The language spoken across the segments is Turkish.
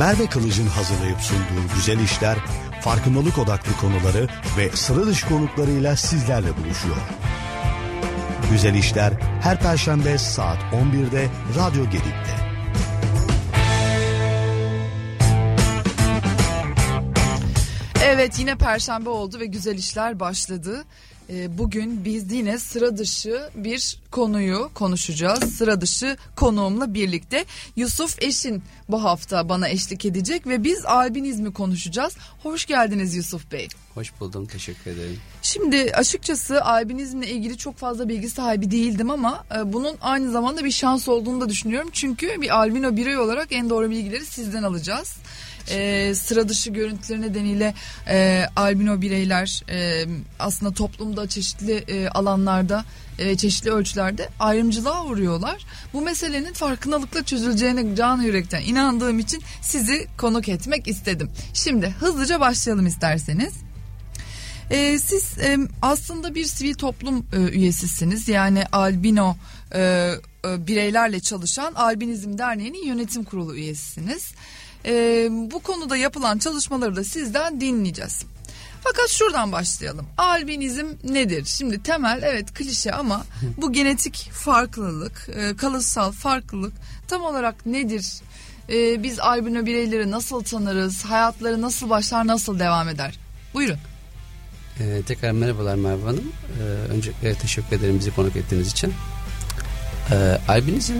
Merve Kılıç'ın hazırlayıp sunduğu güzel işler, farkındalık odaklı konuları ve sıra dışı konuklarıyla sizlerle buluşuyor. Güzel işler her perşembe saat 11'de Radyo Gedik'te. Evet yine perşembe oldu ve güzel işler başladı. Ee, bugün biz yine sıra dışı bir konuyu konuşacağız. Sıra dışı konuğumla birlikte Yusuf Eşin bu hafta bana eşlik edecek ve biz albinizmi konuşacağız. Hoş geldiniz Yusuf Bey. Hoş buldum teşekkür ederim. Şimdi açıkçası albinizmle ilgili çok fazla bilgi sahibi değildim ama e, bunun aynı zamanda bir şans olduğunu da düşünüyorum. Çünkü bir albino birey olarak en doğru bilgileri sizden alacağız e, sıra dışı görüntüleri nedeniyle e, albino bireyler e, aslında toplumda çeşitli e, alanlarda e, çeşitli ölçülerde ayrımcılığa uğruyorlar. Bu meselenin farkındalıkla çözüleceğine can yürekten inandığım için sizi konuk etmek istedim. Şimdi hızlıca başlayalım isterseniz. Ee, siz e, aslında bir sivil toplum e, üyesisiniz. Yani albino e, e, bireylerle çalışan Albinizm Derneği'nin yönetim kurulu üyesisiniz. E, bu konuda yapılan çalışmaları da sizden dinleyeceğiz. Fakat şuradan başlayalım. Albinizm nedir? Şimdi temel evet klişe ama bu genetik farklılık, e, kalıtsal farklılık tam olarak nedir? E, biz albino bireyleri nasıl tanırız? Hayatları nasıl başlar, nasıl devam eder? Buyurun. Ee, tekrar merhabalar Merve Hanım. Ee, öncelikle teşekkür ederim bizi konuk ettiğiniz için. Ee, albinizm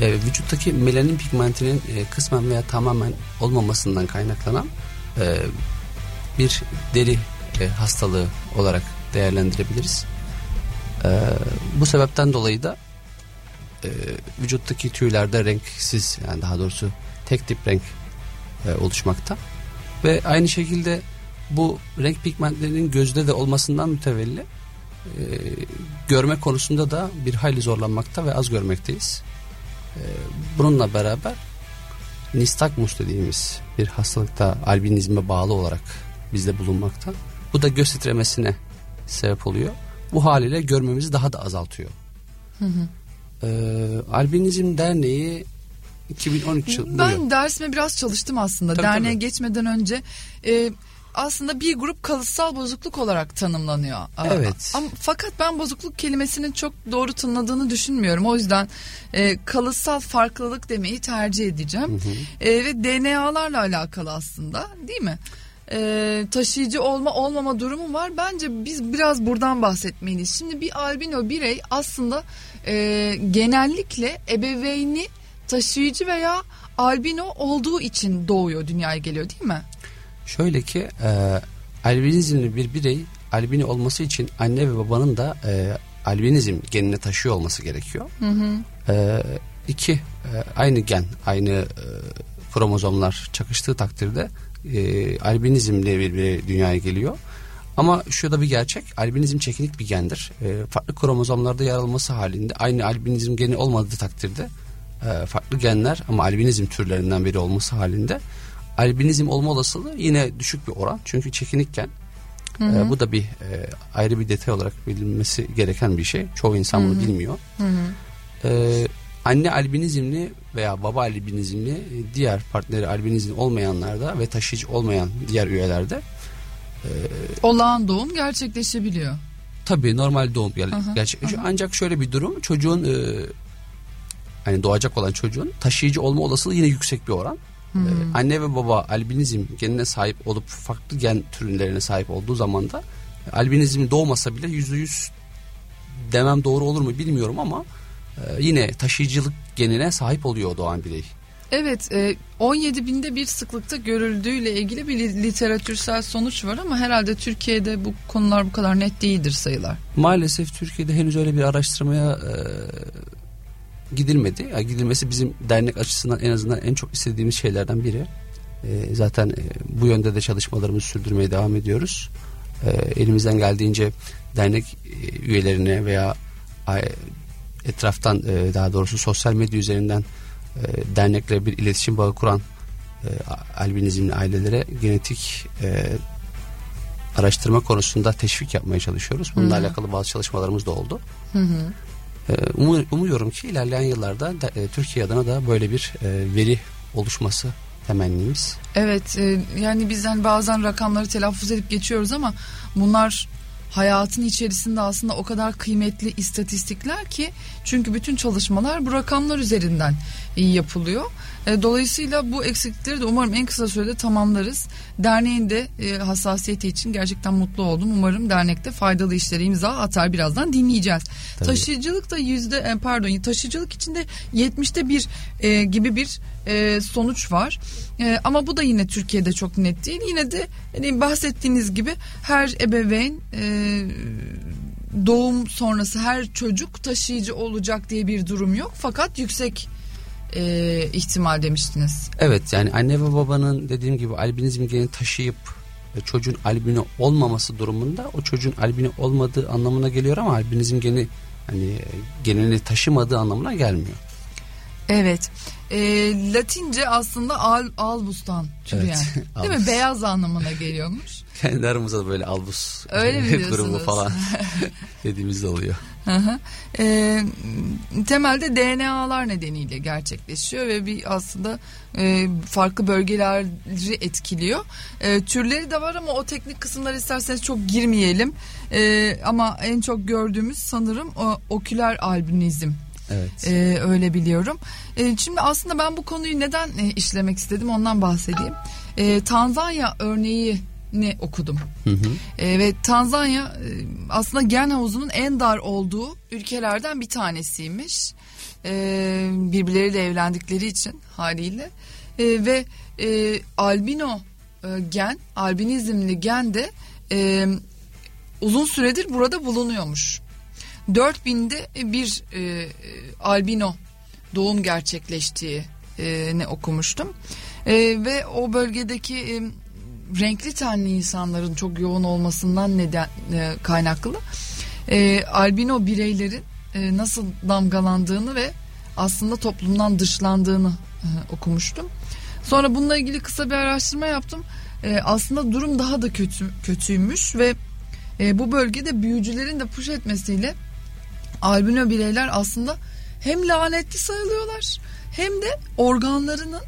e, vücuttaki melanin pigmentinin e, kısmen veya tamamen olmamasından kaynaklanan e, bir deri e, hastalığı olarak değerlendirebiliriz. E, bu sebepten dolayı da e, vücuttaki tüylerde renksiz yani daha doğrusu tek tip renk e, oluşmakta ve aynı şekilde bu renk pigmentlerinin gözde de olmasından mütevelli e, görme konusunda da bir hayli zorlanmakta ve az görmekteyiz. E, bununla beraber nistagmus dediğimiz bir hastalıkta albinizme bağlı olarak bizde bulunmakta. Bu da göz titremesine sebep oluyor. Bu haliyle görmemizi daha da azaltıyor. Hı hı. Ee, Albinizm Derneği 2013 yıl. Ben dersime biraz çalıştım aslında. Tabii, Derneğe tabii. geçmeden önce e, aslında bir grup kalıtsal bozukluk olarak tanımlanıyor. Evet. Ama fakat ben bozukluk kelimesinin çok doğru tanımladığını düşünmüyorum. O yüzden e, kalıtsal farklılık demeyi tercih edeceğim. Hı hı. E, ve DNA'larla alakalı aslında, değil mi? e, taşıyıcı olma olmama durumu var. Bence biz biraz buradan bahsetmeliyiz. Şimdi bir albino birey aslında e, genellikle ebeveyni taşıyıcı veya albino olduğu için doğuyor dünyaya geliyor değil mi? Şöyle ki e, albinizmli bir birey albino olması için anne ve babanın da e, albinizm genini taşıyor olması gerekiyor. Hı hı. E, iki e, aynı gen aynı e, kromozomlar çakıştığı takdirde e, albinizmle bir, bir dünyaya geliyor. Ama şu da bir gerçek. Albinizm çekinik bir gendir. E, farklı kromozomlarda yer alması halinde aynı albinizm geni olmadığı takdirde e, farklı genler ama albinizm türlerinden biri olması halinde albinizm olma olasılığı yine düşük bir oran. Çünkü çekinikken Hı hı. E, bu da bir e, ayrı bir detay olarak bilinmesi gereken bir şey. Çoğu insan hı hı. bunu bilmiyor. Hı hı. E, anne albinizmli veya baba albinizmli e, diğer partneri albinizm olmayanlarda ve taşıyıcı olmayan diğer üyelerde e, olağan doğum gerçekleşebiliyor. Tabii normal doğum gerçekleşiyor. Ancak şöyle bir durum çocuğun e, hani doğacak olan çocuğun taşıyıcı olma olasılığı yine yüksek bir oran. Hmm. Ee, anne ve baba albinizm genine sahip olup farklı gen türlerine sahip olduğu zaman da albinizm doğmasa bile yüzde yüz demem doğru olur mu bilmiyorum ama e, yine taşıyıcılık genine sahip oluyor doğan birey. Evet 17 e, binde bir sıklıkta görüldüğüyle ilgili bir literatürsel sonuç var ama herhalde Türkiye'de bu konular bu kadar net değildir sayılar. Maalesef Türkiye'de henüz öyle bir araştırmaya e, gidilmedi. Yani gidilmesi bizim dernek açısından en azından en çok istediğimiz şeylerden biri. E, zaten e, bu yönde de çalışmalarımızı sürdürmeye devam ediyoruz. E, elimizden geldiğince dernek e, üyelerine veya etraftan e, daha doğrusu sosyal medya üzerinden e, dernekle bir iletişim bağı kuran e, albinizmli ailelere genetik e, araştırma konusunda teşvik yapmaya çalışıyoruz. Bununla hı alakalı bazı çalışmalarımız da oldu. Hı hı. E, umuyorum ki ilerleyen yıllarda da, e, Türkiye adına da böyle bir e, veri oluşması temennimiz. Evet e, yani biz hani bazen rakamları telaffuz edip geçiyoruz ama bunlar hayatın içerisinde aslında o kadar kıymetli istatistikler ki çünkü bütün çalışmalar bu rakamlar üzerinden yapılıyor. E, dolayısıyla bu eksiklikleri de umarım en kısa sürede tamamlarız. Derneğin de e, hassasiyeti için gerçekten mutlu oldum. Umarım dernekte faydalı işlere imza atar birazdan dinleyeceğiz. Tabii. Taşıyıcılık da yüzde e, pardon taşıyıcılık içinde 70'te bir e, gibi bir e, sonuç var. E, ama bu da yine Türkiye'de çok net değil. Yine de hani bahsettiğiniz gibi her ebeveyn e, doğum sonrası her çocuk taşıyıcı olacak diye bir durum yok. Fakat yüksek e, ihtimal demiştiniz. Evet yani anne ve babanın dediğim gibi albinizm genini taşıyıp çocuğun albino olmaması durumunda o çocuğun albino olmadığı anlamına geliyor ama albinizm geni hani genini taşımadığı anlamına gelmiyor. Evet. E, Latince aslında al, albustan türeyen. Evet, değil mi? Beyaz anlamına geliyormuş. Kendi aramızda da böyle albus Öyle mi grubu falan dediğimizde oluyor. E, temelde DNA'lar nedeniyle gerçekleşiyor ve bir aslında e, farklı bölgeleri etkiliyor. E, türleri de var ama o teknik kısımlar isterseniz çok girmeyelim. E, ama en çok gördüğümüz sanırım o, oküler albinizm Evet. Ee, öyle biliyorum. Ee, şimdi aslında ben bu konuyu neden e, işlemek istedim ondan bahsedeyim. Ee, Tanzanya örneği ne okudum. Hı hı. E, ve Tanzanya e, aslında gen havuzunun en dar olduğu ülkelerden bir tanesiymiş. E, birbirleriyle evlendikleri için haliyle. E, ve e, albino e, gen, albinizmli gen de e, uzun süredir burada bulunuyormuş. 4000'de bir e, albino doğum gerçekleştiği e, ne okumuştum. E, ve o bölgedeki e, renkli tenli insanların çok yoğun olmasından neden e, kaynaklı e, albino bireylerin e, nasıl damgalandığını ve aslında toplumdan dışlandığını e, okumuştum. Sonra bununla ilgili kısa bir araştırma yaptım. E, aslında durum daha da kötü kötüymüş ve e, bu bölgede büyücülerin de push etmesiyle albino bireyler aslında hem lanetli sayılıyorlar hem de organlarının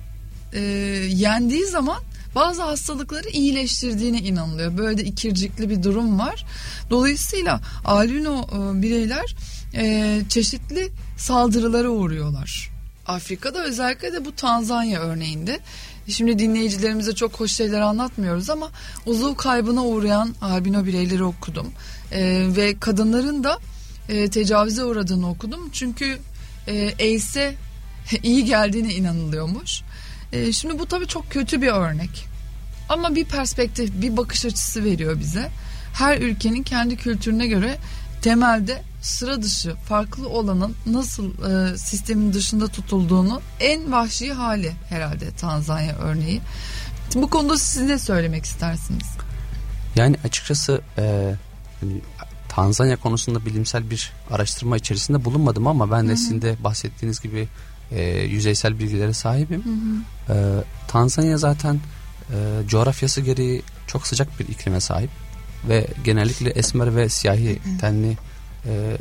e, yendiği zaman bazı hastalıkları iyileştirdiğine inanılıyor. Böyle de ikircikli bir durum var. Dolayısıyla albino e, bireyler e, çeşitli saldırılara uğruyorlar. Afrika'da özellikle de bu Tanzanya örneğinde. Şimdi dinleyicilerimize çok hoş şeyler anlatmıyoruz ama uzuv kaybına uğrayan albino bireyleri okudum. E, ve kadınların da e, tecavüze uğradığını okudum. Çünkü e, AIDS'e iyi geldiğine inanılıyormuş. E, şimdi bu tabii çok kötü bir örnek. Ama bir perspektif, bir bakış açısı veriyor bize. Her ülkenin kendi kültürüne göre temelde sıra dışı, farklı olanın nasıl e, sistemin dışında tutulduğunu en vahşi hali herhalde Tanzanya örneği. Bu konuda siz ne söylemek istersiniz? Yani açıkçası e, hani Tanzanya konusunda bilimsel bir araştırma içerisinde bulunmadım ama ben de sizin de bahsettiğiniz gibi e, yüzeysel bilgilere sahibim. Hı hı. E, Tanzanya zaten e, coğrafyası gereği çok sıcak bir iklime sahip ve genellikle esmer ve siyahi hı. tenli e,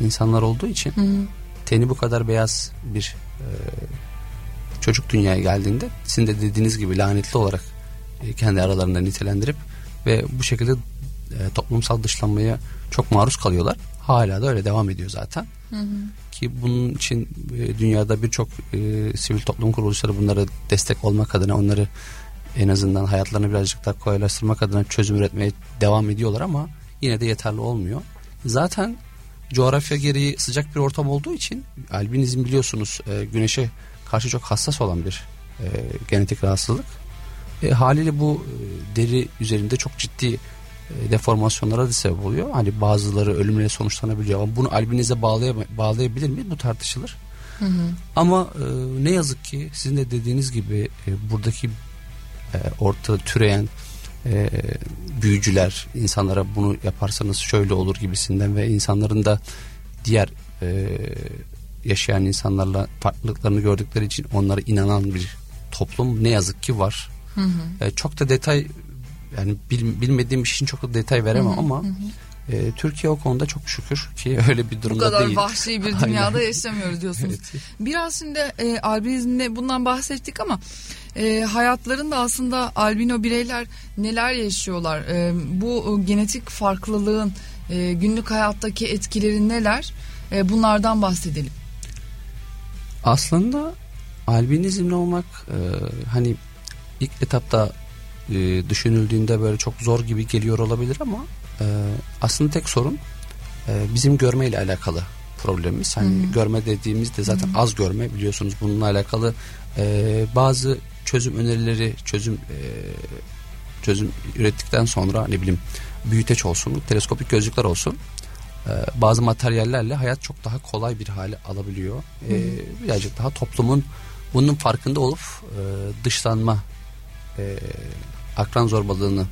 insanlar olduğu için hı. teni bu kadar beyaz bir e, çocuk dünyaya geldiğinde sizin de dediğiniz gibi lanetli olarak e, kendi aralarında nitelendirip ve bu şekilde e, toplumsal dışlanmaya çok maruz kalıyorlar. Hala da öyle devam ediyor zaten. Hı hı ki bunun için e, dünyada birçok e, sivil toplum kuruluşları bunlara destek olmak adına onları en azından hayatlarını birazcık daha kolaylaştırmak adına çözüm üretmeye devam ediyorlar ama yine de yeterli olmuyor. Zaten coğrafya gereği sıcak bir ortam olduğu için albinizm biliyorsunuz e, güneşe karşı çok hassas olan bir e, genetik rahatsızlık. E, haliyle bu e, deri üzerinde çok ciddi deformasyonlara da sebep oluyor. Hani bazıları ölümle sonuçlanabiliyor ama bunu albinize bağlayabilir mi? Bu tartışılır. Hı hı. Ama e, ne yazık ki sizin de dediğiniz gibi e, buradaki e, orta türeyen e, büyücüler insanlara bunu yaparsanız şöyle olur gibisinden ve insanların da diğer e, yaşayan insanlarla farklılıklarını gördükleri için onlara inanan bir toplum ne yazık ki var. Hı hı. E, çok da detay yani bil, bilmediğim için çok da detay veremem hı hı, ama hı. E, Türkiye o konuda çok şükür ki öyle bir durumda Bu kadar değil. vahşi bir dünyada yaşamıyoruz diyorsunuz. Evet. Biraz şimdi e, albinizmde bundan bahsettik ama e, hayatlarında aslında albino bireyler neler yaşıyorlar? E, bu genetik farklılığın e, günlük hayattaki etkileri neler? E, bunlardan bahsedelim. Aslında albinizmli olmak e, hani ilk etapta e, düşünüldüğünde böyle çok zor gibi geliyor olabilir ama e, aslında tek sorun e, bizim görme ile alakalı problemimiz. Hani hı. görme dediğimizde zaten az görme biliyorsunuz bununla alakalı e, bazı çözüm önerileri çözüm e, çözüm ürettikten sonra ne bileyim büyüteç olsun, teleskopik gözlükler olsun e, bazı materyallerle hayat çok daha kolay bir hale alabiliyor. E, birazcık daha toplumun bunun farkında olup e, dışlanma e, akran zorbalığını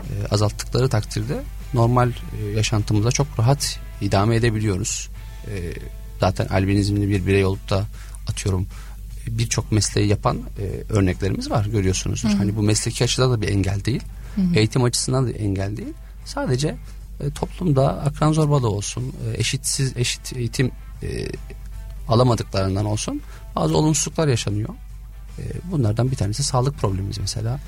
e, azalttıkları takdirde normal e, yaşantımıza çok rahat idame edebiliyoruz. E, zaten albinizmli bir birey olup da atıyorum e, birçok mesleği yapan e, örneklerimiz var görüyorsunuzdur. Hani bu mesleki açıdan da bir engel değil. Eğitim açısından da engel değil. Sadece e, toplumda akran zorbalığı olsun, e, eşitsiz eşit eğitim e, alamadıklarından olsun bazı olumsuzluklar yaşanıyor. E, bunlardan bir tanesi sağlık problemimiz mesela.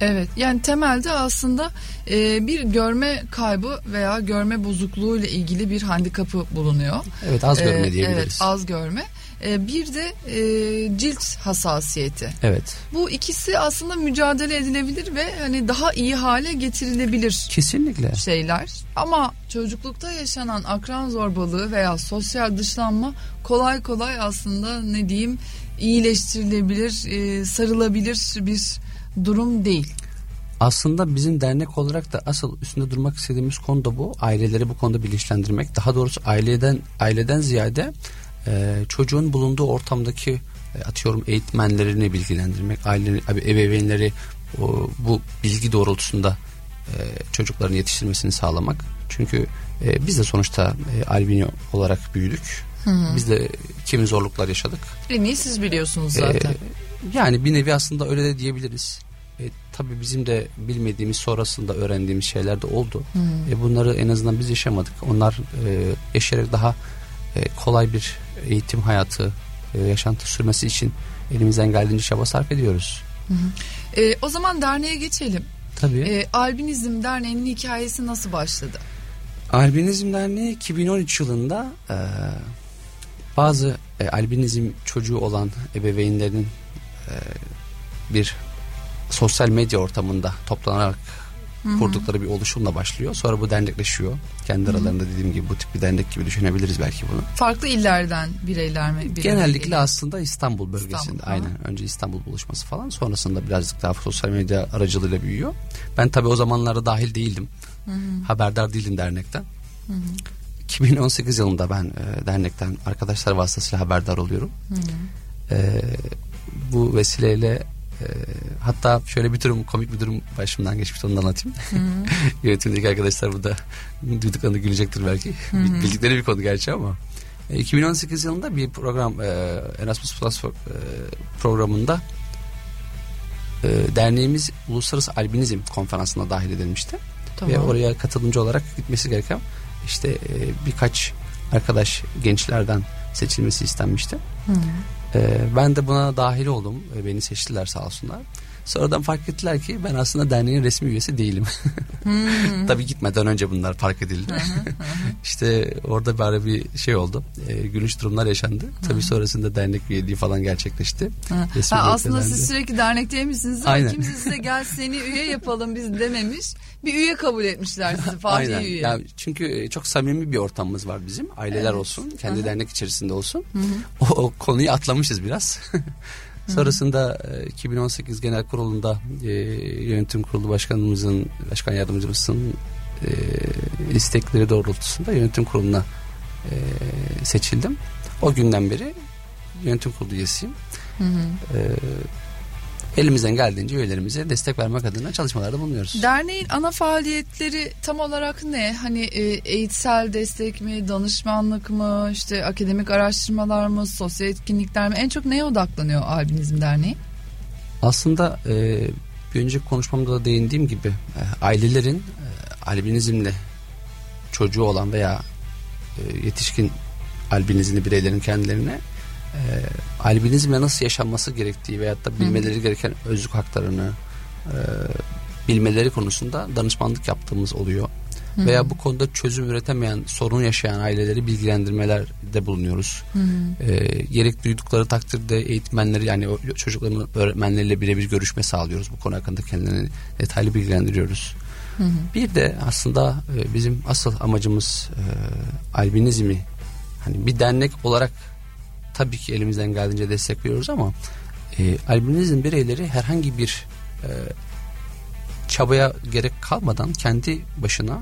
Evet yani temelde aslında e, bir görme kaybı veya görme bozukluğu ile ilgili bir handikapı bulunuyor. Evet az görme Ee, diyebiliriz. Evet az görme. Ee, bir de e, cilt hassasiyeti. Evet. Bu ikisi aslında mücadele edilebilir ve hani daha iyi hale getirilebilir Kesinlikle. şeyler. Ama çocuklukta yaşanan akran zorbalığı veya sosyal dışlanma kolay kolay aslında ne diyeyim iyileştirilebilir, e, sarılabilir bir durum değil. Aslında bizim dernek olarak da asıl üstünde durmak istediğimiz konu da bu. Aileleri bu konuda bilinçlendirmek. Daha doğrusu aileden aileden ziyade e, çocuğun bulunduğu ortamdaki e, atıyorum eğitmenlerini bilgilendirmek, aile ebeveynleri o, bu bilgi doğrultusunda e, çocukların yetiştirmesini sağlamak. Çünkü e, biz de sonuçta e, albino olarak büyüdük. Biz de kimi zorluklar yaşadık. En iyi siz biliyorsunuz zaten. Ee, yani bir nevi aslında öyle de diyebiliriz. E, tabii bizim de bilmediğimiz sonrasında öğrendiğimiz şeyler de oldu. E, bunları en azından biz yaşamadık. Onlar e, yaşayarak daha e, kolay bir eğitim hayatı, e, yaşantı sürmesi için elimizden geldiğince çaba sarf ediyoruz. E, o zaman derneğe geçelim. Tabii. E, Albinizm Derneği'nin hikayesi nasıl başladı? Albinizm Derneği 2013 yılında e, bazı e, albinizm çocuğu olan ebeveynlerin e, bir sosyal medya ortamında toplanarak kurdukları bir oluşumla başlıyor. Sonra bu dernekleşiyor. Kendi aralarında dediğim gibi bu tip bir dernek gibi düşünebiliriz belki bunu. Farklı illerden bireyler mi? bir araya Genellikle geliyor? aslında İstanbul bölgesinde. İstanbul, ha. aynen. Önce İstanbul buluşması falan. Sonrasında birazcık daha sosyal medya aracılığıyla büyüyor. Ben tabii o zamanlarda dahil değildim. Haberdar değildim dernekten. 2018 yılında ben e, dernekten arkadaşlar vasıtasıyla haberdar oluyorum. E, bu vesileyle e, hatta şöyle bir durum komik bir durum başımdan geçmişti onu anlatayım. Yönetimdeki arkadaşlar burada duyduklarında gülecektir belki. Bildikleri bir konu gerçi ama. E, 2018 yılında bir program e, Erasmus Plus e, programında e, derneğimiz Uluslararası Albinizm Konferansı'na dahil edilmişti. Tamam. Ve oraya katılımcı olarak gitmesi gereken işte e, birkaç arkadaş gençlerden seçilmesi istenmişti. E, ben de buna dahil oldum. E, beni seçtiler sağ olsunlar. Sonradan fark ettiler ki ben aslında derneğin resmi üyesi değilim. Tabii gitmeden önce bunlar fark edildi. işte orada bari bir şey oldu. E, gülünç durumlar yaşandı. Tabii sonrasında dernek üyeliği falan gerçekleşti. Resmi Ha, aslında siz sürekli dernekteymişsiniz ama Aynen. kimse size gel seni üye yapalım biz dememiş. Bir üye kabul etmişler sizi Fatih Aynen. üye. Ya çünkü e, çok samimi bir ortamımız var bizim. Aileler Evet. olsun, kendi dernek içerisinde olsun. O, o konuyu atlamışız biraz. Sonrasında e, 2018 Genel Kurulu'nda e, yönetim kurulu başkanımızın, başkan yardımcımızın e, istekleri doğrultusunda yönetim kuruluna e, seçildim. O günden beri yönetim kurulu üyesiyim. E, elimizden geldiğince üyelerimize destek vermek adına çalışmalarda bulunuyoruz. Derneğin ana faaliyetleri tam olarak ne? Hani e, eğitsel destek mi, danışmanlık mı, işte akademik araştırmalar mı, sosyal etkinlikler mi? En çok neye odaklanıyor Albinizm Derneği? Aslında e, bir önceki konuşmamda da değindiğim gibi e, ailelerin e, albinizmle çocuğu olan veya e, yetişkin albinizmli bireylerin kendilerine e, albinizmle nasıl yaşanması gerektiği veyahut da bilmeleri Hı. gereken özlük haklarını e, bilmeleri konusunda danışmanlık yaptığımız oluyor. Hı. Veya bu konuda çözüm üretemeyen, sorun yaşayan aileleri bilgilendirmelerde bulunuyoruz. Hı. E, gerek duydukları takdirde eğitmenleri yani çocukların öğretmenleriyle birebir görüşme sağlıyoruz. Bu konu hakkında kendilerini detaylı bilgilendiriyoruz. Hı hı. Bir de aslında e, bizim asıl amacımız e, albinizmi hani bir dernek olarak tabii ki elimizden geldiğince destekliyoruz ama e, albinizm bireyleri herhangi bir e, çabaya gerek kalmadan kendi başına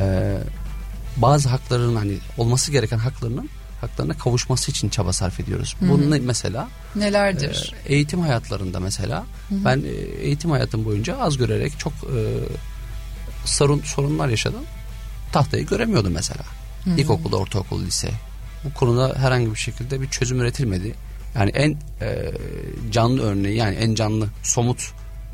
e, bazı haklarının hani olması gereken haklarının haklarına kavuşması için çaba sarf ediyoruz. Hı-hı. Bunun mesela nelerdir? E, eğitim hayatlarında mesela Hı-hı. ben e, eğitim hayatım boyunca az görerek çok e, sorun sorunlar yaşadım. Tahtayı göremiyordum mesela. Hı-hı. İlkokul, ortaokul, lise. Bu konuda herhangi bir şekilde bir çözüm üretilmedi. Yani en e, canlı örneği yani en canlı somut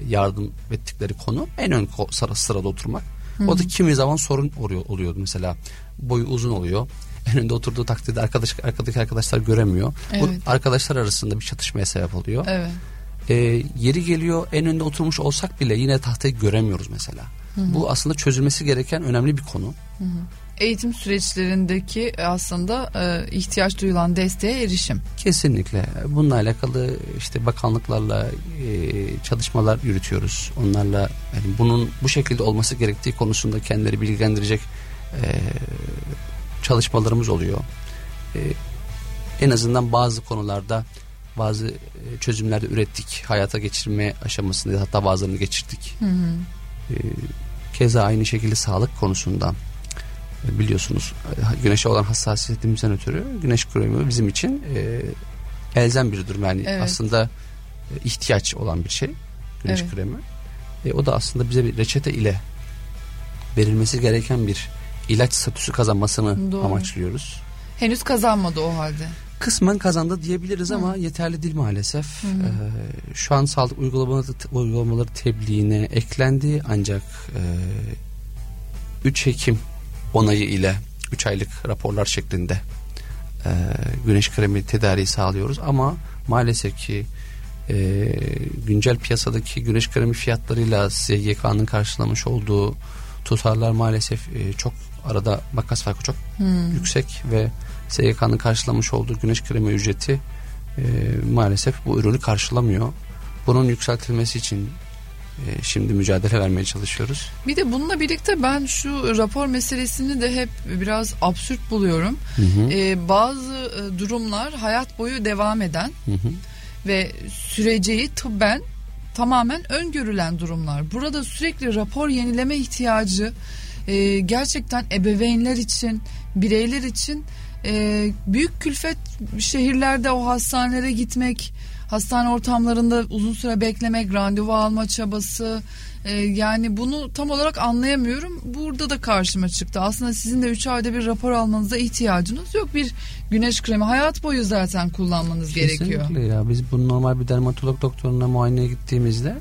yardım ettikleri konu en ön sırada oturmak. Hı-hı. O da kimi zaman sorun oluyor, oluyordu mesela. Boyu uzun oluyor. En önde oturduğu takdirde arkadaş, arkadaki arkadaşlar göremiyor. Evet. Bu arkadaşlar arasında bir çatışmaya sebep oluyor. Evet. Ee, yeri geliyor en önde oturmuş olsak bile yine tahtayı göremiyoruz mesela. Hı-hı. Bu aslında çözülmesi gereken önemli bir konu. Hı-hı eğitim süreçlerindeki aslında e, ihtiyaç duyulan desteğe erişim. Kesinlikle. Bununla alakalı işte bakanlıklarla e, çalışmalar yürütüyoruz. Onlarla yani bunun bu şekilde olması gerektiği konusunda kendileri bilgilendirecek e, çalışmalarımız oluyor. E, en azından bazı konularda bazı e, çözümlerde ürettik. Hayata geçirme aşamasında hatta bazılarını geçirdik. Hı hı. E, keza aynı şekilde sağlık konusunda biliyorsunuz güneşe olan hassasiyetimizden ötürü güneş kremi bizim için e, elzem bir durum yani evet. aslında e, ihtiyaç olan bir şey güneş evet. kremi. E, o da aslında bize bir reçete ile verilmesi gereken bir ilaç statüsü kazanmasını Doğru. amaçlıyoruz. Henüz kazanmadı o halde. Kısmen kazandı diyebiliriz Hı. ama yeterli değil maalesef. Hı. Ee, şu an sağlık uygulamaları, uygulamaları tebliğine eklendi ancak e, 3 Ekim onayı ile 3 aylık raporlar şeklinde e, güneş kremi tedariği sağlıyoruz ama maalesef ki e, güncel piyasadaki güneş kremi fiyatlarıyla SGK'nın karşılamış olduğu tutarlar maalesef e, çok arada makas farkı çok hmm. yüksek ve SGK'nın karşılamış olduğu güneş kremi ücreti e, maalesef bu ürünü karşılamıyor. Bunun yükseltilmesi için şimdi mücadele vermeye çalışıyoruz. Bir de bununla birlikte ben şu rapor meselesini de hep biraz absürt buluyorum. Hı hı. Ee, bazı e, durumlar hayat boyu devam eden hı hı. ve süreceği tıbben tamamen öngörülen durumlar. Burada sürekli rapor yenileme ihtiyacı e, gerçekten ebeveynler için, bireyler için e, büyük külfet şehirlerde o hastanelere gitmek hastane ortamlarında uzun süre beklemek, randevu alma çabası e, yani bunu tam olarak anlayamıyorum. Burada da karşıma çıktı. Aslında sizin de 3 ayda bir rapor almanıza ihtiyacınız yok. Bir güneş kremi hayat boyu zaten kullanmanız Kesinlikle gerekiyor. Kesinlikle ya biz bunu normal bir dermatolog doktoruna muayeneye gittiğimizde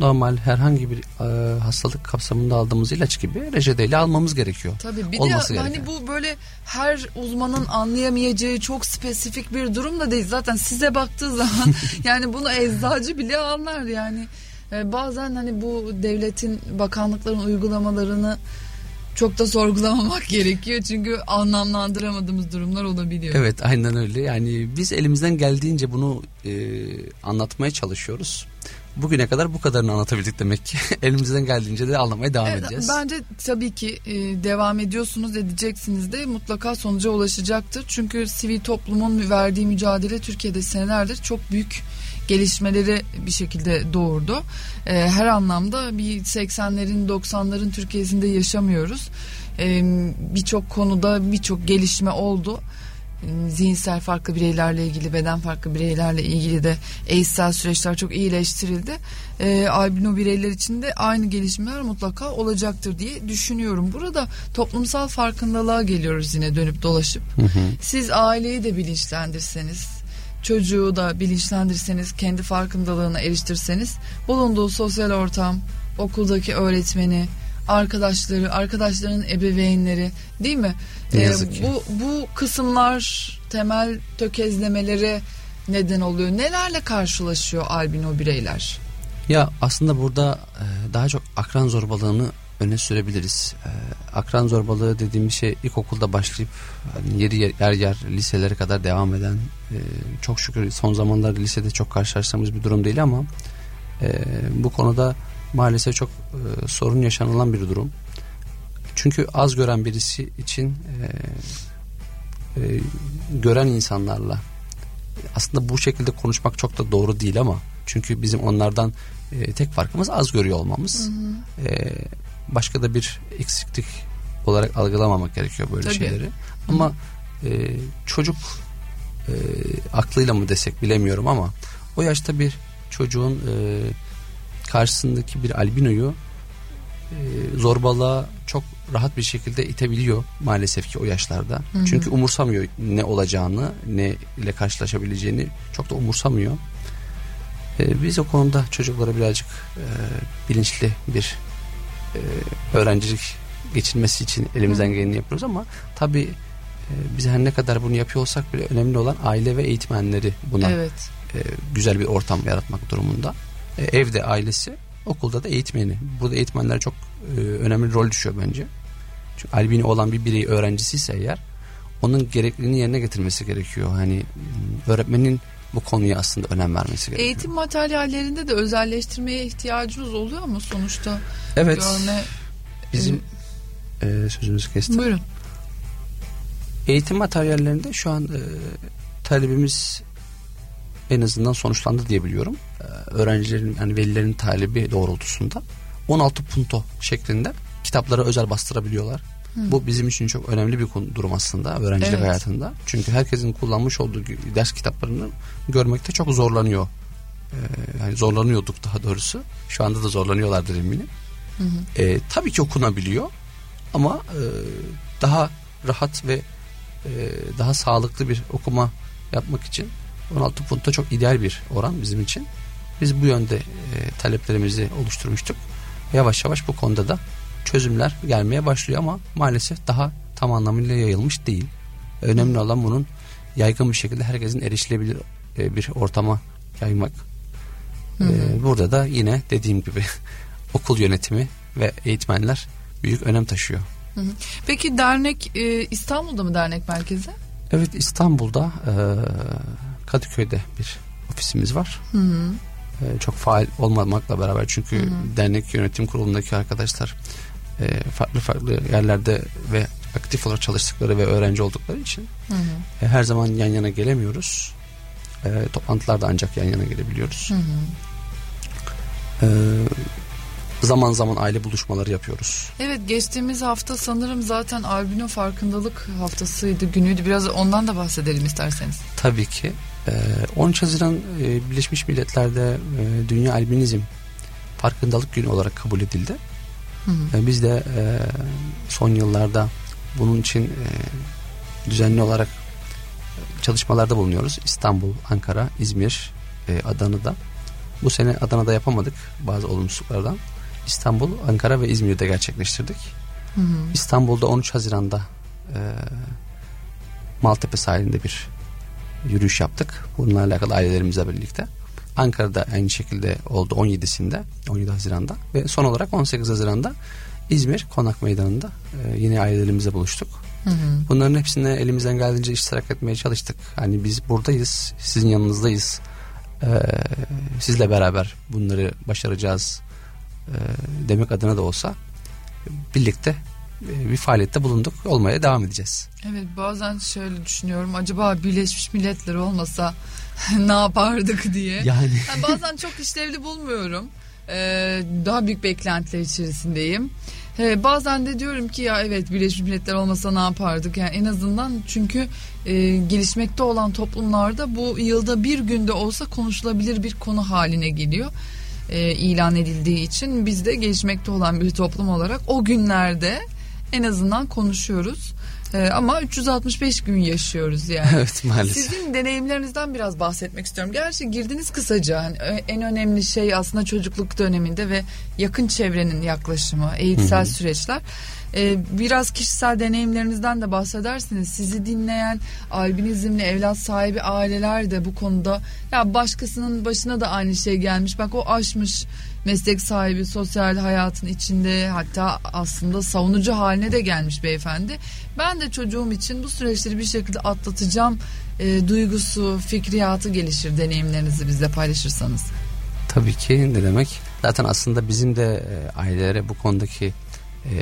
normal herhangi bir e, hastalık kapsamında aldığımız ilaç gibi reçeteyle almamız gerekiyor. Tabii bir Olması de gereken. hani bu böyle her uzmanın anlayamayacağı çok spesifik bir durum da değil. Zaten size baktığı zaman yani bunu eczacı bile anlar yani. E, bazen hani bu devletin bakanlıkların uygulamalarını çok da sorgulamamak gerekiyor çünkü anlamlandıramadığımız durumlar olabiliyor. Evet aynen öyle yani biz elimizden geldiğince bunu e, anlatmaya çalışıyoruz bugüne kadar bu kadarını anlatabildik demek ki. Elimizden geldiğince de anlamaya devam evet, edeceğiz. Bence tabii ki e, devam ediyorsunuz edeceksiniz de mutlaka sonuca ulaşacaktır. Çünkü sivil toplumun verdiği mücadele Türkiye'de senelerdir çok büyük gelişmeleri bir şekilde doğurdu. E, her anlamda bir 80'lerin 90'ların Türkiye'sinde yaşamıyoruz. E, birçok konuda birçok gelişme oldu zihinsel farklı bireylerle ilgili, beden farklı bireylerle ilgili de eğitsel süreçler çok iyileştirildi. E, albino bireyler için de aynı gelişmeler mutlaka olacaktır diye düşünüyorum. Burada toplumsal farkındalığa geliyoruz yine dönüp dolaşıp. Hı hı. Siz aileyi de bilinçlendirseniz, çocuğu da bilinçlendirseniz, kendi farkındalığına eriştirseniz, bulunduğu sosyal ortam, okuldaki öğretmeni, arkadaşları, arkadaşlarının ebeveynleri değil mi? Ne yazık ki. Bu, bu kısımlar temel tökezlemeleri neden oluyor. Nelerle karşılaşıyor albino bireyler? Ya aslında burada e, daha çok akran zorbalığını öne sürebiliriz. E, akran zorbalığı dediğimiz şey ilkokulda başlayıp hani yeri yer, yer yer liselere kadar devam eden e, çok şükür son zamanlarda lisede çok karşılaştığımız bir durum değil ama bu konuda maalesef çok e, sorun yaşanılan bir durum. Çünkü az gören birisi için e, e, gören insanlarla aslında bu şekilde konuşmak çok da doğru değil ama çünkü bizim onlardan e, tek farkımız az görüyor olmamız. E, başka da bir eksiklik olarak algılamamak gerekiyor böyle Tabii. şeyleri. Ama e, çocuk e, aklıyla mı desek bilemiyorum ama o yaşta bir çocuğun e, karşısındaki bir albinoyu e, zorbalığa çok rahat bir şekilde itebiliyor maalesef ki o yaşlarda. Hı hı. Çünkü umursamıyor ne olacağını, ne ile karşılaşabileceğini çok da umursamıyor. E, biz o konuda çocuklara birazcık e, bilinçli bir e, öğrencilik geçirmesi için elimizden geleni yapıyoruz ama tabii biz her ne kadar bunu yapıyor olsak bile önemli olan aile ve eğitmenleri buna Evet. güzel bir ortam yaratmak durumunda. E, evde ailesi, okulda da eğitmeni. Burada eğitmenler çok e, önemli rol düşüyor bence. Çünkü albino olan bir birey öğrencisi ise eğer onun gerekliliğini yerine getirmesi gerekiyor. Hani öğretmenin bu konuya aslında önem vermesi gerekiyor. Eğitim materyallerinde de özelleştirmeye ihtiyacınız oluyor mu sonuçta? evet. Görme... Bizim e, sözünüzü kestim. Buyurun. Eğitim materyallerinde şu an e, talebimiz en azından sonuçlandı diye biliyorum. E, öğrencilerin yani velilerin talebi doğrultusunda 16 punto şeklinde kitapları özel bastırabiliyorlar. Hı. Bu bizim için çok önemli bir durum aslında öğrencilik Evet. hayatında. Çünkü herkesin kullanmış olduğu ders kitaplarını görmekte çok zorlanıyor. E, yani zorlanıyorduk daha doğrusu. Şu anda da zorlanıyorlardır eminim. Hı hı. E, tabii ki okunabiliyor ama e, daha rahat ve e, daha sağlıklı bir okuma yapmak için 16 punto çok ideal bir oran bizim için. Biz bu yönde e, taleplerimizi oluşturmuştuk. Yavaş yavaş bu konuda da çözümler gelmeye başlıyor ama maalesef daha tam anlamıyla yayılmış değil. Önemli olan bunun yaygın bir şekilde herkesin erişilebilir e, bir ortama yaymak. Hı hı. E, burada da yine dediğim gibi okul yönetimi ve eğitmenler büyük önem taşıyor. Hı hı. Peki dernek e, İstanbul'da mı dernek merkezi? Evet İstanbul'da e, Kadıköy'de bir ofisimiz var. Hı hı. E, çok faal olmamakla beraber çünkü Hı hı. dernek yönetim kurulundaki arkadaşlar e, farklı farklı yerlerde ve aktif olarak çalıştıkları ve öğrenci oldukları için Hı hı. e, her zaman yan yana gelemiyoruz. E, toplantılarda ancak yan yana gelebiliyoruz. Hı hı. E, zaman zaman aile buluşmaları yapıyoruz. Evet geçtiğimiz hafta sanırım zaten albino farkındalık haftasıydı günüydü. Biraz ondan da bahsedelim isterseniz. Tabii ki. Ee, 13 Haziran e, Birleşmiş Milletler'de e, Dünya Albinizm Farkındalık Günü olarak kabul edildi. Hı hı. E, Biz de e, son yıllarda bunun için e, düzenli olarak çalışmalarda bulunuyoruz. İstanbul, Ankara, İzmir, e, Adana'da. Bu sene Adana'da yapamadık bazı olumsuzluklardan. İstanbul, Ankara ve İzmir'de gerçekleştirdik. Hı hı. İstanbul'da 13 Haziran'da e, Maltepe sahilinde bir yürüyüş yaptık. Bununla alakalı ailelerimizle birlikte. Ankara'da aynı şekilde oldu 17'sinde 17 Haziran'da ve son olarak 18 Haziran'da İzmir Konak Meydanı'nda e, yine ailelerimizle buluştuk. Hı hı. Bunların hepsine elimizden geldiğince iştirak etmeye çalıştık. Hani biz buradayız, sizin yanınızdayız. Ee, sizle beraber bunları başaracağız e, demek adına da olsa birlikte e, bir faaliyette bulunduk. Olmaya devam edeceğiz. Evet bazen şöyle düşünüyorum acaba Birleşmiş Milletler olmasa ne yapardık diye. Yani Yani bazen çok işlevli bulmuyorum. Ee, daha büyük beklentiler içerisindeyim. Ee, bazen de diyorum ki ya evet Birleşmiş Milletler olmasa ne yapardık? Yani en azından çünkü e, gelişmekte olan toplumlarda bu yılda bir günde olsa konuşulabilir bir konu haline geliyor. Ee, ilan edildiği için biz de gelişmekte olan bir toplum olarak o günlerde en azından konuşuyoruz. Ee, ama 365 gün yaşıyoruz yani. evet maalesef. Sizin deneyimlerinizden biraz bahsetmek istiyorum. Gerçi girdiniz kısaca. Hani en önemli şey aslında çocukluk döneminde ve yakın çevrenin yaklaşımı, eğitsel Hı-hı. süreçler. Ee, biraz kişisel deneyimlerinizden de bahsedersiniz. Sizi dinleyen albinizmli evlat sahibi aileler de bu konuda ya başkasının başına da aynı şey gelmiş. Bak o aşmış meslek sahibi sosyal hayatın içinde hatta aslında savunucu haline de gelmiş beyefendi. Ben de çocuğum için bu süreçleri bir şekilde atlatacağım e, duygusu, fikriyatı gelişir deneyimlerinizi bizle paylaşırsanız. Tabii ki ne demek. Zaten aslında bizim de e, ailelere bu konudaki e,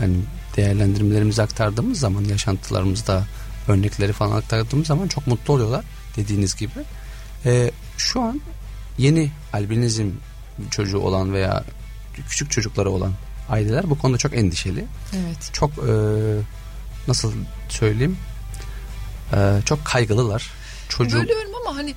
yani değerlendirmelerimizi aktardığımız zaman yaşantılarımızda örnekleri falan aktardığımız zaman çok mutlu oluyorlar dediğiniz gibi. E, şu an yeni albinizm çocuğu olan veya küçük çocukları olan aileler bu konuda çok endişeli. Evet. Çok e, nasıl söyleyeyim e, çok kaygılılar. Çocuğu... Bölüyorum ama hani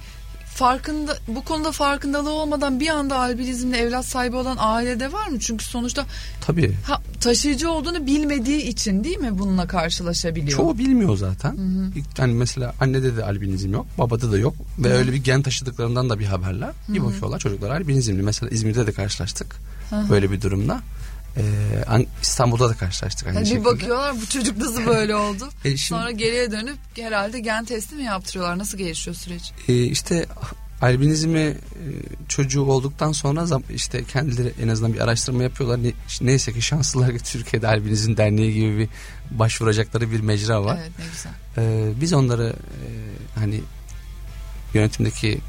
farkında bu konuda farkındalığı olmadan bir anda albinizmle evlat sahibi olan ailede var mı? Çünkü sonuçta tabii ha, taşıyıcı olduğunu bilmediği için değil mi bununla karşılaşabiliyor? Çoğu bilmiyor zaten. Hı hı. Yani mesela annede de albinizm yok, babada da yok ve hı. öyle bir gen taşıdıklarından da bir haberler. Bir bakıyorlar çocuklar albinizmli. Mesela İzmir'de de karşılaştık hı hı. böyle bir durumda. Ee, İstanbul'da da karşılaştık aynı yani şekilde. Bir bakıyorlar bu çocuk nasıl böyle oldu. e şimdi, Sonra geriye dönüp herhalde gen testi mi yaptırıyorlar? Nasıl gelişiyor süreç? E, işte albinizmi e, çocuğu olduktan sonra işte kendileri en azından bir araştırma yapıyorlar. Ne, neyse ki şanslılar ki Türkiye'de albinizm derneği gibi bir başvuracakları bir mecra var. Evet ne güzel. Ee, biz onları e, hani yönetimdeki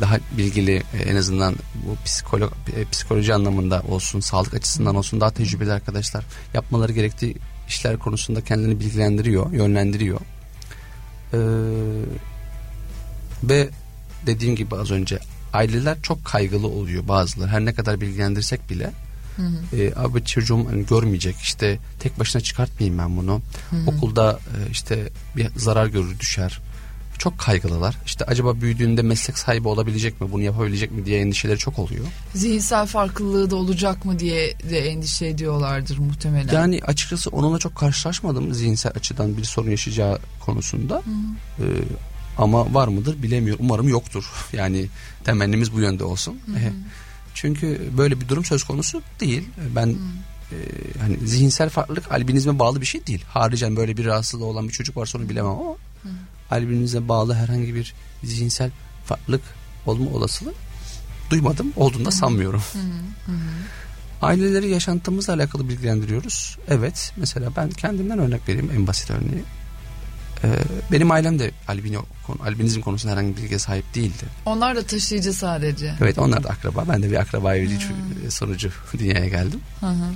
daha bilgili e, en azından bu psikolog, e, psikoloji anlamında olsun, sağlık açısından olsun daha tecrübeli arkadaşlar yapmaları gerektiği işler konusunda kendini bilgilendiriyor, yönlendiriyor. Ee, ve dediğim gibi az önce aileler çok kaygılı oluyor bazıları. Her ne kadar bilgilendirsek bile Hı hı. E, abi çocuğum hani görmeyecek işte tek başına çıkartmayayım ben bunu. Hı hı. Okulda e, işte bir zarar görür düşer çok kaygılılar. İşte acaba büyüdüğünde meslek sahibi olabilecek mi, bunu yapabilecek mi diye endişeleri çok oluyor. Zihinsel farklılığı da olacak mı diye de endişe ediyorlardır muhtemelen. Yani açıkçası onunla çok karşılaşmadım zihinsel açıdan bir sorun yaşayacağı konusunda. Ee, ama var mıdır bilemiyorum. Umarım yoktur. Yani temennimiz bu yönde olsun. Hı hı. Çünkü böyle bir durum söz konusu değil. Ben hı e, hani zihinsel farklılık albinizme bağlı bir şey değil. Haricen böyle bir rahatsızlığı olan bir çocuk varsa onu bilemem ama hı albininize bağlı herhangi bir zihinsel farklılık olma olasılığı duymadım. Olduğunu da sanmıyorum. Aileleri yaşantımızla alakalı bilgilendiriyoruz. Evet mesela ben kendimden örnek vereyim en basit örneği. Ee, benim ailem de albino, albinizm konusunda herhangi bir bilgiye sahip değildi. Onlar da taşıyıcı sadece. Evet onlar da akraba. Ben de bir akraba evliliği hmm. sonucu dünyaya geldim. Hı hı.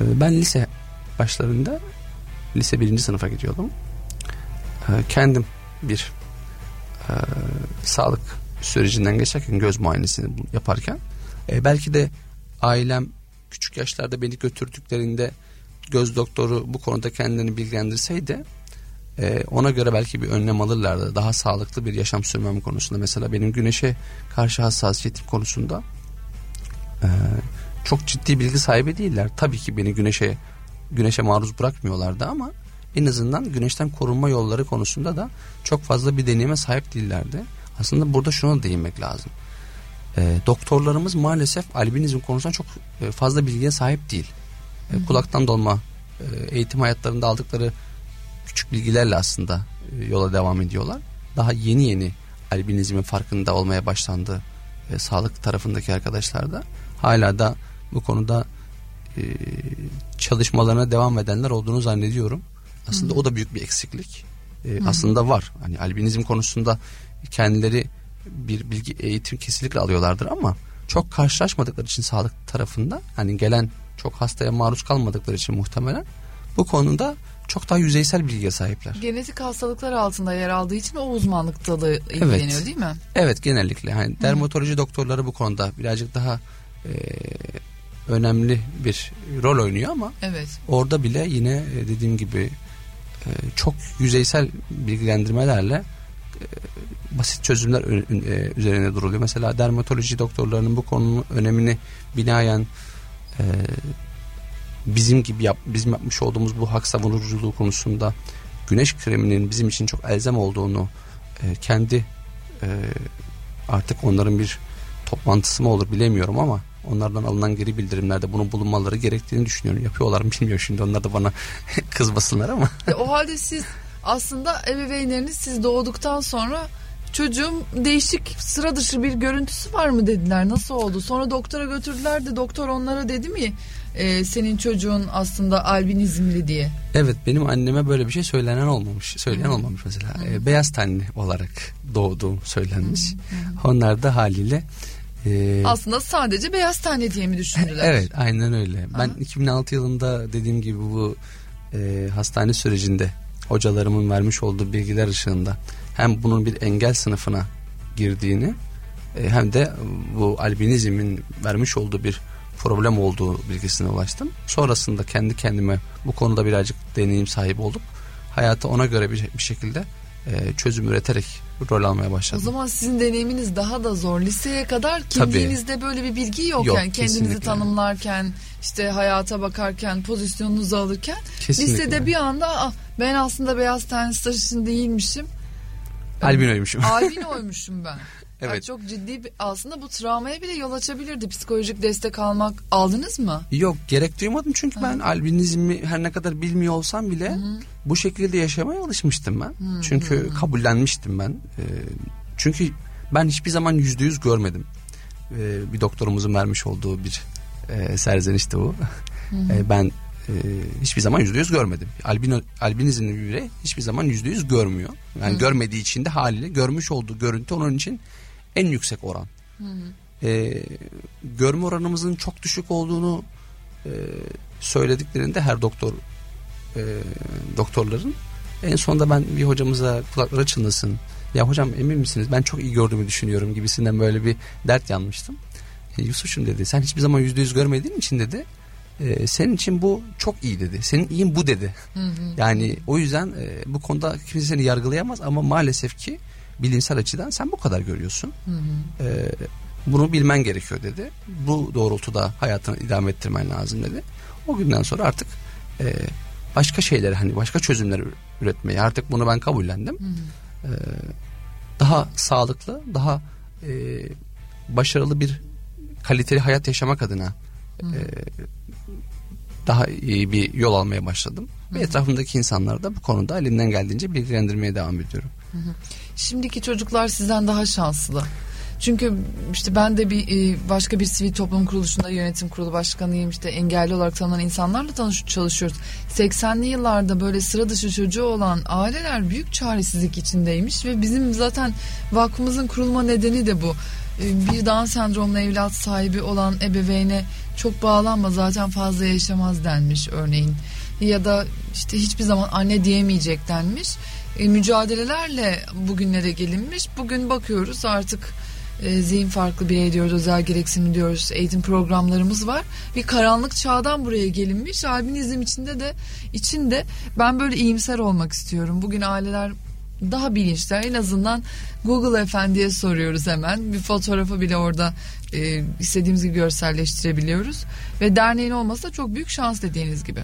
Ee, ben lise başlarında lise birinci sınıfa gidiyordum. Ee, kendim bir e, sağlık sürecinden geçerken göz muayenesini yaparken e, belki de ailem küçük yaşlarda beni götürdüklerinde göz doktoru bu konuda kendini bilgilendirseydi e, ona göre belki bir önlem alırlardı. Daha sağlıklı bir yaşam sürmem konusunda. Mesela benim güneşe karşı hassasiyetim konusunda e, çok ciddi bilgi sahibi değiller. Tabii ki beni güneşe güneşe maruz bırakmıyorlardı ama en azından güneşten korunma yolları konusunda da çok fazla bir deneyime sahip değillerdi. Aslında burada şuna değinmek lazım. E, doktorlarımız maalesef albinizm konusunda çok e, fazla bilgiye sahip değil. E, kulaktan dolma e, eğitim hayatlarında aldıkları küçük bilgilerle aslında e, yola devam ediyorlar. Daha yeni yeni albinizmin farkında olmaya başlandı e, sağlık tarafındaki arkadaşlar da hala da bu konuda e, çalışmalarına devam edenler olduğunu zannediyorum. Aslında Hı. o da büyük bir eksiklik. E, aslında var. Hani albinizm konusunda kendileri bir bilgi eğitim kesinlikle alıyorlardır ama çok karşılaşmadıkları için sağlık tarafında hani gelen çok hastaya maruz kalmadıkları için muhtemelen bu konuda çok daha yüzeysel bilgiye sahipler. Genetik hastalıklar altında yer aldığı için o uzmanlık dalı ilgileniyor evet. değil mi? Evet genellikle. Yani dermatoloji doktorları bu konuda birazcık daha e, önemli bir rol oynuyor ama evet. orada bile yine e, dediğim gibi çok yüzeysel bilgilendirmelerle e, basit çözümler e, üzerine duruluyor. Mesela dermatoloji doktorlarının bu konunun önemini binaen bizim gibi yap, bizim yapmış olduğumuz bu hak savunuculuğu konusunda güneş kreminin bizim için çok elzem olduğunu e, kendi e, artık onların bir toplantısı mı olur bilemiyorum ama onlardan alınan geri bildirimlerde bunun bulunmaları gerektiğini düşünüyorum. Yapıyorlar mı bilmiyorum şimdi onlar da bana kızmasınlar ama. E, o halde siz aslında ebeveynleriniz siz doğduktan sonra çocuğum değişik sıra dışı bir görüntüsü var mı dediler. Nasıl oldu? Sonra doktora götürdüler de doktor onlara dedi mi e, senin çocuğun aslında albinizmli diye. Evet benim anneme böyle bir şey söylenen olmamış. Söyleyen hmm. olmamış mesela. E, beyaz tenli olarak doğduğum söylenmiş. Hmm. Onlar da haliyle ee, Aslında sadece beyaz tane diye mi düşündüler? Evet aynen öyle. Ben Aha. 2006 yılında dediğim gibi bu e, hastane sürecinde hocalarımın vermiş olduğu bilgiler ışığında hem bunun bir engel sınıfına girdiğini e, hem de bu albinizmin vermiş olduğu bir problem olduğu bilgisine ulaştım. Sonrasında kendi kendime bu konuda birazcık deneyim sahibi olup hayata ona göre bir, bir şekilde e, çözüm üreterek rol almaya başladım. O zaman sizin deneyiminiz daha da zor. Liseye kadar kimliğinizde Tabii. böyle bir bilgi yok. yok yani kendinizi kesinlikle. tanımlarken işte hayata bakarken pozisyonunuzu alırken kesinlikle. lisede bir anda ah, ben aslında beyaz ten stajyerin değilmişim. Albinoymuşum. Albinoymuşum ben. Evet. Yani çok ciddi bir, aslında bu travmaya bile yol açabilirdi. Psikolojik destek almak aldınız mı? Yok gerek duymadım çünkü Hı. ben albinizmi her ne kadar bilmiyor olsam bile Hı. bu şekilde yaşamaya alışmıştım ben. Hı. Çünkü Hı. kabullenmiştim ben. Ee, çünkü ben hiçbir zaman yüzde yüz görmedim. Ee, bir doktorumuzun vermiş olduğu bir e, serzenişti bu. Ee, ben e, hiçbir zaman yüzde yüz görmedim. Albino, albinizmli bir birey hiçbir zaman yüzde yüz görmüyor. Yani Hı. görmediği için de haliyle görmüş olduğu görüntü onun için en yüksek oran. Hı hı. E, görme oranımızın çok düşük olduğunu e, söylediklerinde her doktor e, doktorların en sonunda ben bir hocamıza kulakları çınlasın. Ya hocam emin misiniz ben çok iyi gördüğümü düşünüyorum gibisinden böyle bir dert yanmıştım. E, Yusuf'cum dedi sen hiçbir zaman yüzde yüz görmediğin için dedi e, senin için bu çok iyi dedi. Senin iyin bu dedi. Hı hı. Yani o yüzden e, bu konuda kimse seni yargılayamaz ama maalesef ki bilimsel açıdan sen bu kadar görüyorsun. Hı hı. E, bunu bilmen gerekiyor dedi. Bu doğrultuda hayatını idame ettirmen lazım dedi. O günden sonra artık e, başka şeyler hani başka çözümler üretmeyi artık bunu ben kabullendim. Hı hı. E, daha sağlıklı, daha e, başarılı bir kaliteli hayat yaşamak adına hı hı. E, daha iyi bir yol almaya başladım. Hı hı. Ve etrafımdaki insanları da bu konuda elinden geldiğince bilgilendirmeye devam ediyorum. Şimdiki çocuklar sizden daha şanslı. Çünkü işte ben de bir e, başka bir sivil toplum kuruluşunda yönetim kurulu başkanıyım. İşte engelli olarak tanınan insanlarla tanış çalışıyoruz. 80'li yıllarda böyle sıra dışı çocuğu olan aileler büyük çaresizlik içindeymiş ve bizim zaten vakfımızın kurulma nedeni de bu. E, bir Down sendromlu evlat sahibi olan ebeveyne çok bağlanma zaten fazla yaşamaz denmiş örneğin. Ya da işte hiçbir zaman anne diyemeyecek denmiş e, mücadelelerle bugünlere gelinmiş. Bugün bakıyoruz artık e, zihin farklı birey diyoruz, özel gereksinim diyoruz, eğitim programlarımız var. Bir karanlık çağdan buraya gelinmiş. Albinizm içinde de içinde ben böyle iyimser olmak istiyorum. Bugün aileler daha bilinçler. En azından Google Efendi'ye soruyoruz hemen. Bir fotoğrafı bile orada e, istediğimiz gibi görselleştirebiliyoruz. Ve derneğin olması da çok büyük şans dediğiniz gibi.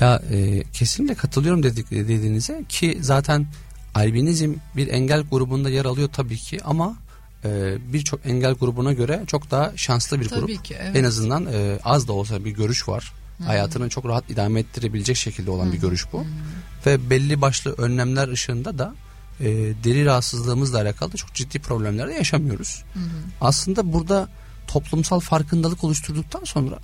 Ya e, kesinlikle katılıyorum dedik dediğinize ki zaten albinizm bir engel grubunda yer alıyor tabii ki ama e, birçok engel grubuna göre çok daha şanslı bir tabii grup. Ki, evet. En azından e, az da olsa bir görüş var. Hmm. Hayatını çok rahat idame ettirebilecek şekilde olan hmm. bir görüş bu. Hmm. Ve belli başlı önlemler ışığında da e, deri rahatsızlığımızla alakalı çok ciddi problemler de yaşamıyoruz. Hmm. Aslında burada toplumsal farkındalık oluşturduktan sonra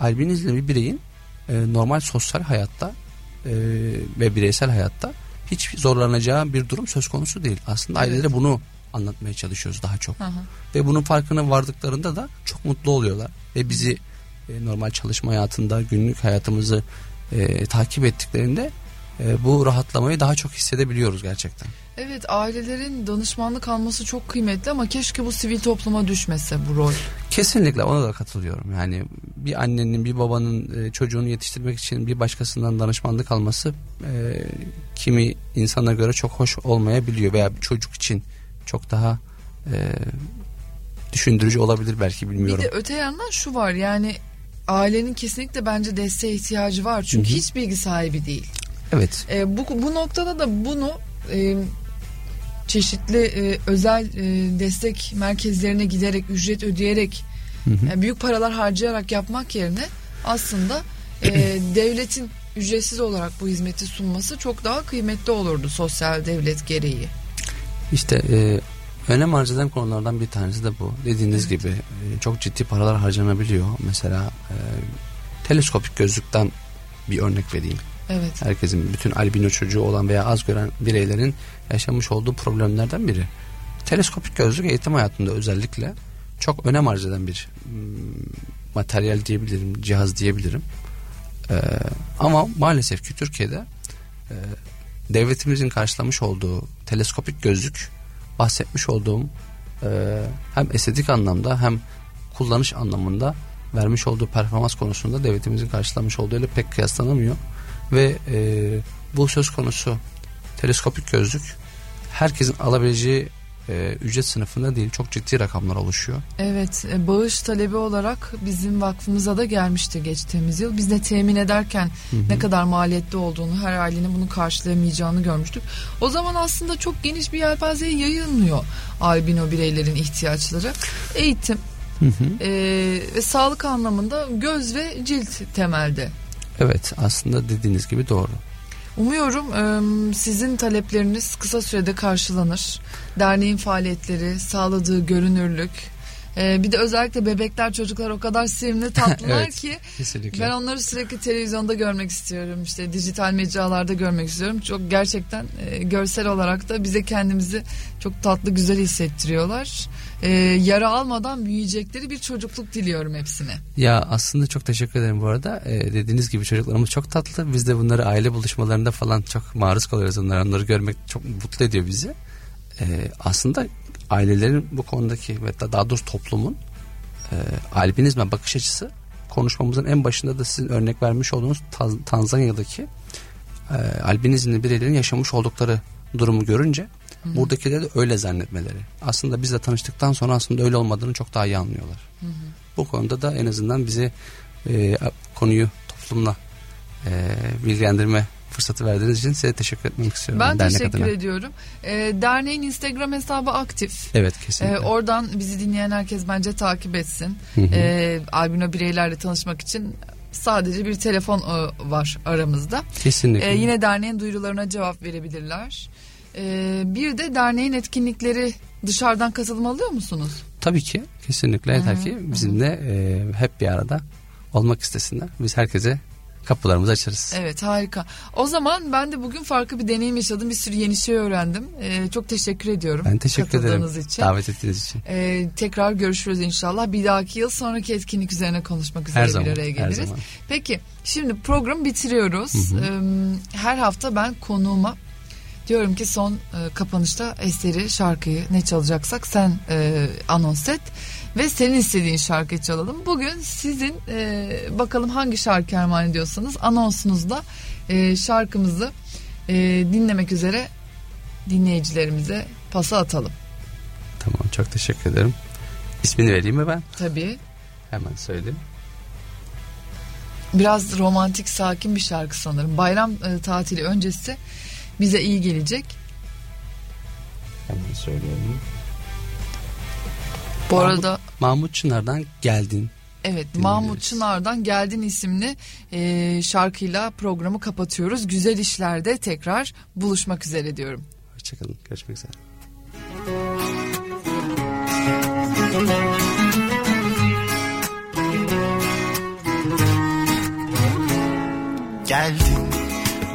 albinizmli bir bireyin e, normal sosyal hayatta e, ve bireysel hayatta hiç zorlanacağı bir durum söz konusu değil. Aslında evet. ailelere bunu anlatmaya çalışıyoruz daha çok. Hı hı. Ve bunun farkına vardıklarında da çok mutlu oluyorlar. Ve bizi e, normal çalışma hayatında günlük hayatımızı e, takip ettiklerinde e, bu rahatlamayı daha çok hissedebiliyoruz gerçekten. Evet ailelerin danışmanlık alması çok kıymetli ama keşke bu sivil topluma düşmese bu rol. Kesinlikle ona da katılıyorum. Yani bir annenin bir babanın e, çocuğunu yetiştirmek için bir başkasından danışmanlık alması e, kimi insana göre çok hoş olmayabiliyor veya bir çocuk için çok daha e, düşündürücü olabilir belki bilmiyorum. Bir de öte yandan şu var yani ailenin kesinlikle bence desteğe ihtiyacı var. Çünkü hiç bilgi sahibi değil. Evet. E, bu, bu noktada da bunu e, çeşitli e, özel e, destek merkezlerine giderek ücret ödeyerek yani büyük paralar harcayarak yapmak yerine aslında e, devletin ücretsiz olarak bu hizmeti sunması çok daha kıymetli olurdu sosyal devlet gereği. İşte e, önem arz eden konulardan bir tanesi de bu. Dediğiniz gibi e, çok ciddi paralar harcanabiliyor. Mesela e, teleskopik gözlükten bir örnek vereyim. Evet. Herkesin bütün albino çocuğu olan veya az gören bireylerin yaşamış olduğu problemlerden biri. Teleskopik gözlük eğitim hayatında özellikle çok önem arz eden bir mm, materyal diyebilirim, cihaz diyebilirim. Ee, ama maalesef ki Türkiye'de e, devletimizin karşılamış olduğu teleskopik gözlük bahsetmiş olduğum e, hem estetik anlamda hem kullanış anlamında vermiş olduğu performans konusunda devletimizin karşılamış olduğu ile pek kıyaslanamıyor ve e, bu söz konusu teleskopik gözlük herkesin alabileceği e, ücret sınıfında değil çok ciddi rakamlar oluşuyor. Evet e, bağış talebi olarak bizim vakfımıza da gelmişti geçtiğimiz yıl. Biz de temin ederken Hı hı. ne kadar maliyetli olduğunu her ailenin bunu karşılayamayacağını görmüştük. O zaman aslında çok geniş bir yelpazeye yayılmıyor albino bireylerin ihtiyaçları. Eğitim Hı hı. e, ve sağlık anlamında göz ve cilt temelde. Evet aslında dediğiniz gibi doğru. Umuyorum sizin talepleriniz kısa sürede karşılanır. Derneğin faaliyetleri, sağladığı görünürlük, e, bir de özellikle bebekler, çocuklar o kadar sevimli, tatlılar Evet. ki Kesinlikle. ben onları sürekli televizyonda görmek istiyorum. İşte dijital mecralarda görmek istiyorum. Çok gerçekten e, görsel olarak da bize kendimizi çok tatlı, güzel hissettiriyorlar. E, yara almadan büyüyecekleri bir çocukluk diliyorum hepsine. Ya aslında çok teşekkür ederim bu arada. Ee, dediğiniz gibi çocuklarımız çok tatlı. Biz de bunları aile buluşmalarında falan çok maruz kalıyoruz onlara. Onları görmek çok mutlu ediyor bizi. Ee, aslında ailelerin bu konudaki ve da- daha doğrusu toplumun e, albinizme bakış açısı konuşmamızın en başında da sizin örnek vermiş olduğunuz Tanzanya'daki e, albinizmli bireylerin yaşamış oldukları durumu görünce buradakileri de öyle zannetmeleri. Aslında bizle tanıştıktan sonra aslında öyle olmadığını çok daha iyi anlıyorlar. Bu konuda da en azından bize e, konuyu toplumla e, bilgilendirme fırsatı verdiğiniz için size teşekkür etmek istiyorum. Ben dernek teşekkür adına. ediyorum. E, derneğin Instagram hesabı aktif. Evet kesinlikle. Ee, oradan bizi dinleyen herkes bence takip etsin. Hı hı. Ee, albino bireylerle tanışmak için sadece bir telefon e, var aramızda. kesinlikle. Ee, yine derneğin duyurularına cevap verebilirler. Ee, bir de derneğin etkinlikleri dışarıdan katılım alıyor musunuz? Tabii ki kesinlikle yeter ki bizimle e, hep bir arada olmak istesinler. Biz herkese kapılarımızı açarız. Evet harika. O zaman ben de bugün farklı bir deneyim yaşadım. Bir sürü yeni şey öğrendim. Ee, çok teşekkür ediyorum. Ben teşekkür ederim için. davet ettiğiniz için. Ee, tekrar görüşürüz inşallah. Bir dahaki yıl sonraki etkinlik üzerine konuşmak üzere Her bir zaman, araya her geliriz. zaman. Peki şimdi programı bitiriyoruz. Ee, Her hafta ben konuğuma diyorum ki son e, kapanışta eseri şarkıyı ne çalacaksak sen e, anons et ve senin istediğin şarkıyı çalalım. Bugün sizin e, bakalım hangi şarkı armağan ediyorsanız anonsunuzda e, şarkımızı e, dinlemek üzere dinleyicilerimize pası atalım. Tamam çok teşekkür ederim. İsmini vereyim mi ben? Tabii. Hemen söyleyeyim. Biraz romantik sakin bir şarkı sanırım. Bayram e, tatili öncesi bize iyi gelecek. Hemen söylüyorum. Bu Mahmut- arada Mahmut Çınar'dan geldin. evet. Mahmut Çınar'dan Geldin isimli e, şarkıyla programı kapatıyoruz. Güzel işlerde tekrar buluşmak üzere diyorum. Hoşçakalın. Görüşmek üzere. Geldim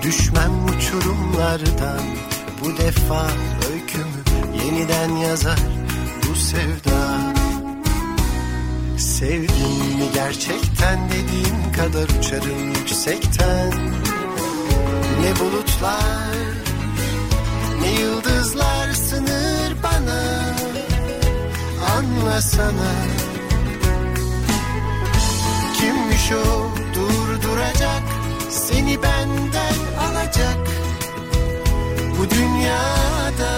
düşmem uçurumlardan Bu defa öykümü yeniden yazar bu sevda. Sevdim mi gerçekten dediğin kadar uçarım yüksekten. Ne bulutlar ne yıldızlar sınır bana Anlasana. Kimmiş o Seni benden alacak Bu dünyada.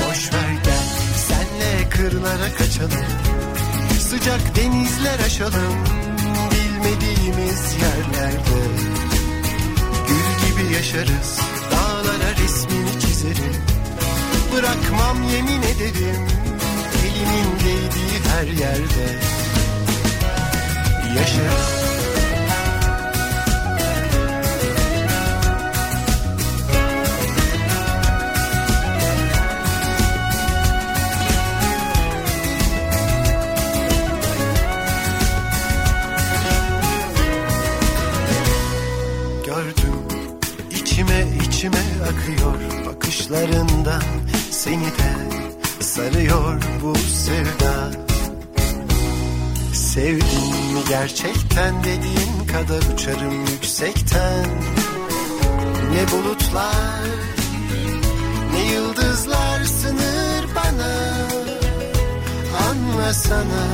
Boş ver gel senle kırlara kaçalım. Sıcak denizler aşalım. Bilmediğimiz yerlerde. Gül gibi yaşarız dağlara resmini çizerim. Bırakmam yemin ederim elimin değdiği her yerde. Yaşarız seni de sarıyor bu sevda. Sevdin mi gerçekten dediğin kadar uçarım yüksekten. Ne bulutlar ne yıldızlar sınır bana. Anlasana.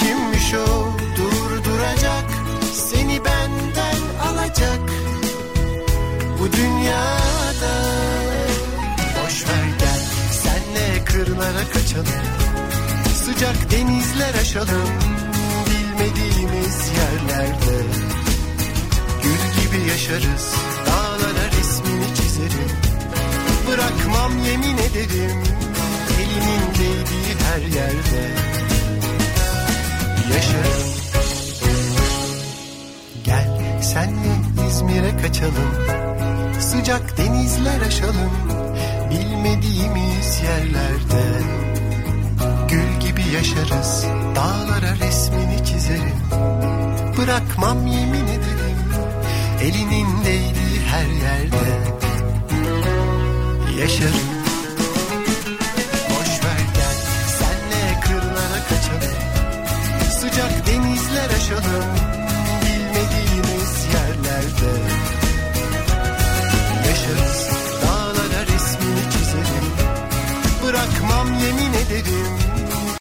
Kimmiş o kırlara kaçalım Sıcak denizler aşalım Bilmediğimiz yerlerde. Gül gibi yaşarız Dağlara resmini çizerim Bırakmam yemin ederim Elimin değdiği her yerde. Yaşarım Gel senle İzmir'e kaçalım Sıcak denizler aşalım Bilmediğimiz yerlerde Gül gibi yaşarız. Dağlara resmini çizerim. Bırakmam yemin ederim. Elinin değdiği her yerde Yaşarım. Boş ver gel Senle kırlara kaçalım. Sıcak denizler aşalım. Bilmediğimiz yerlerde Yaşarız Bırakmam yemin ederim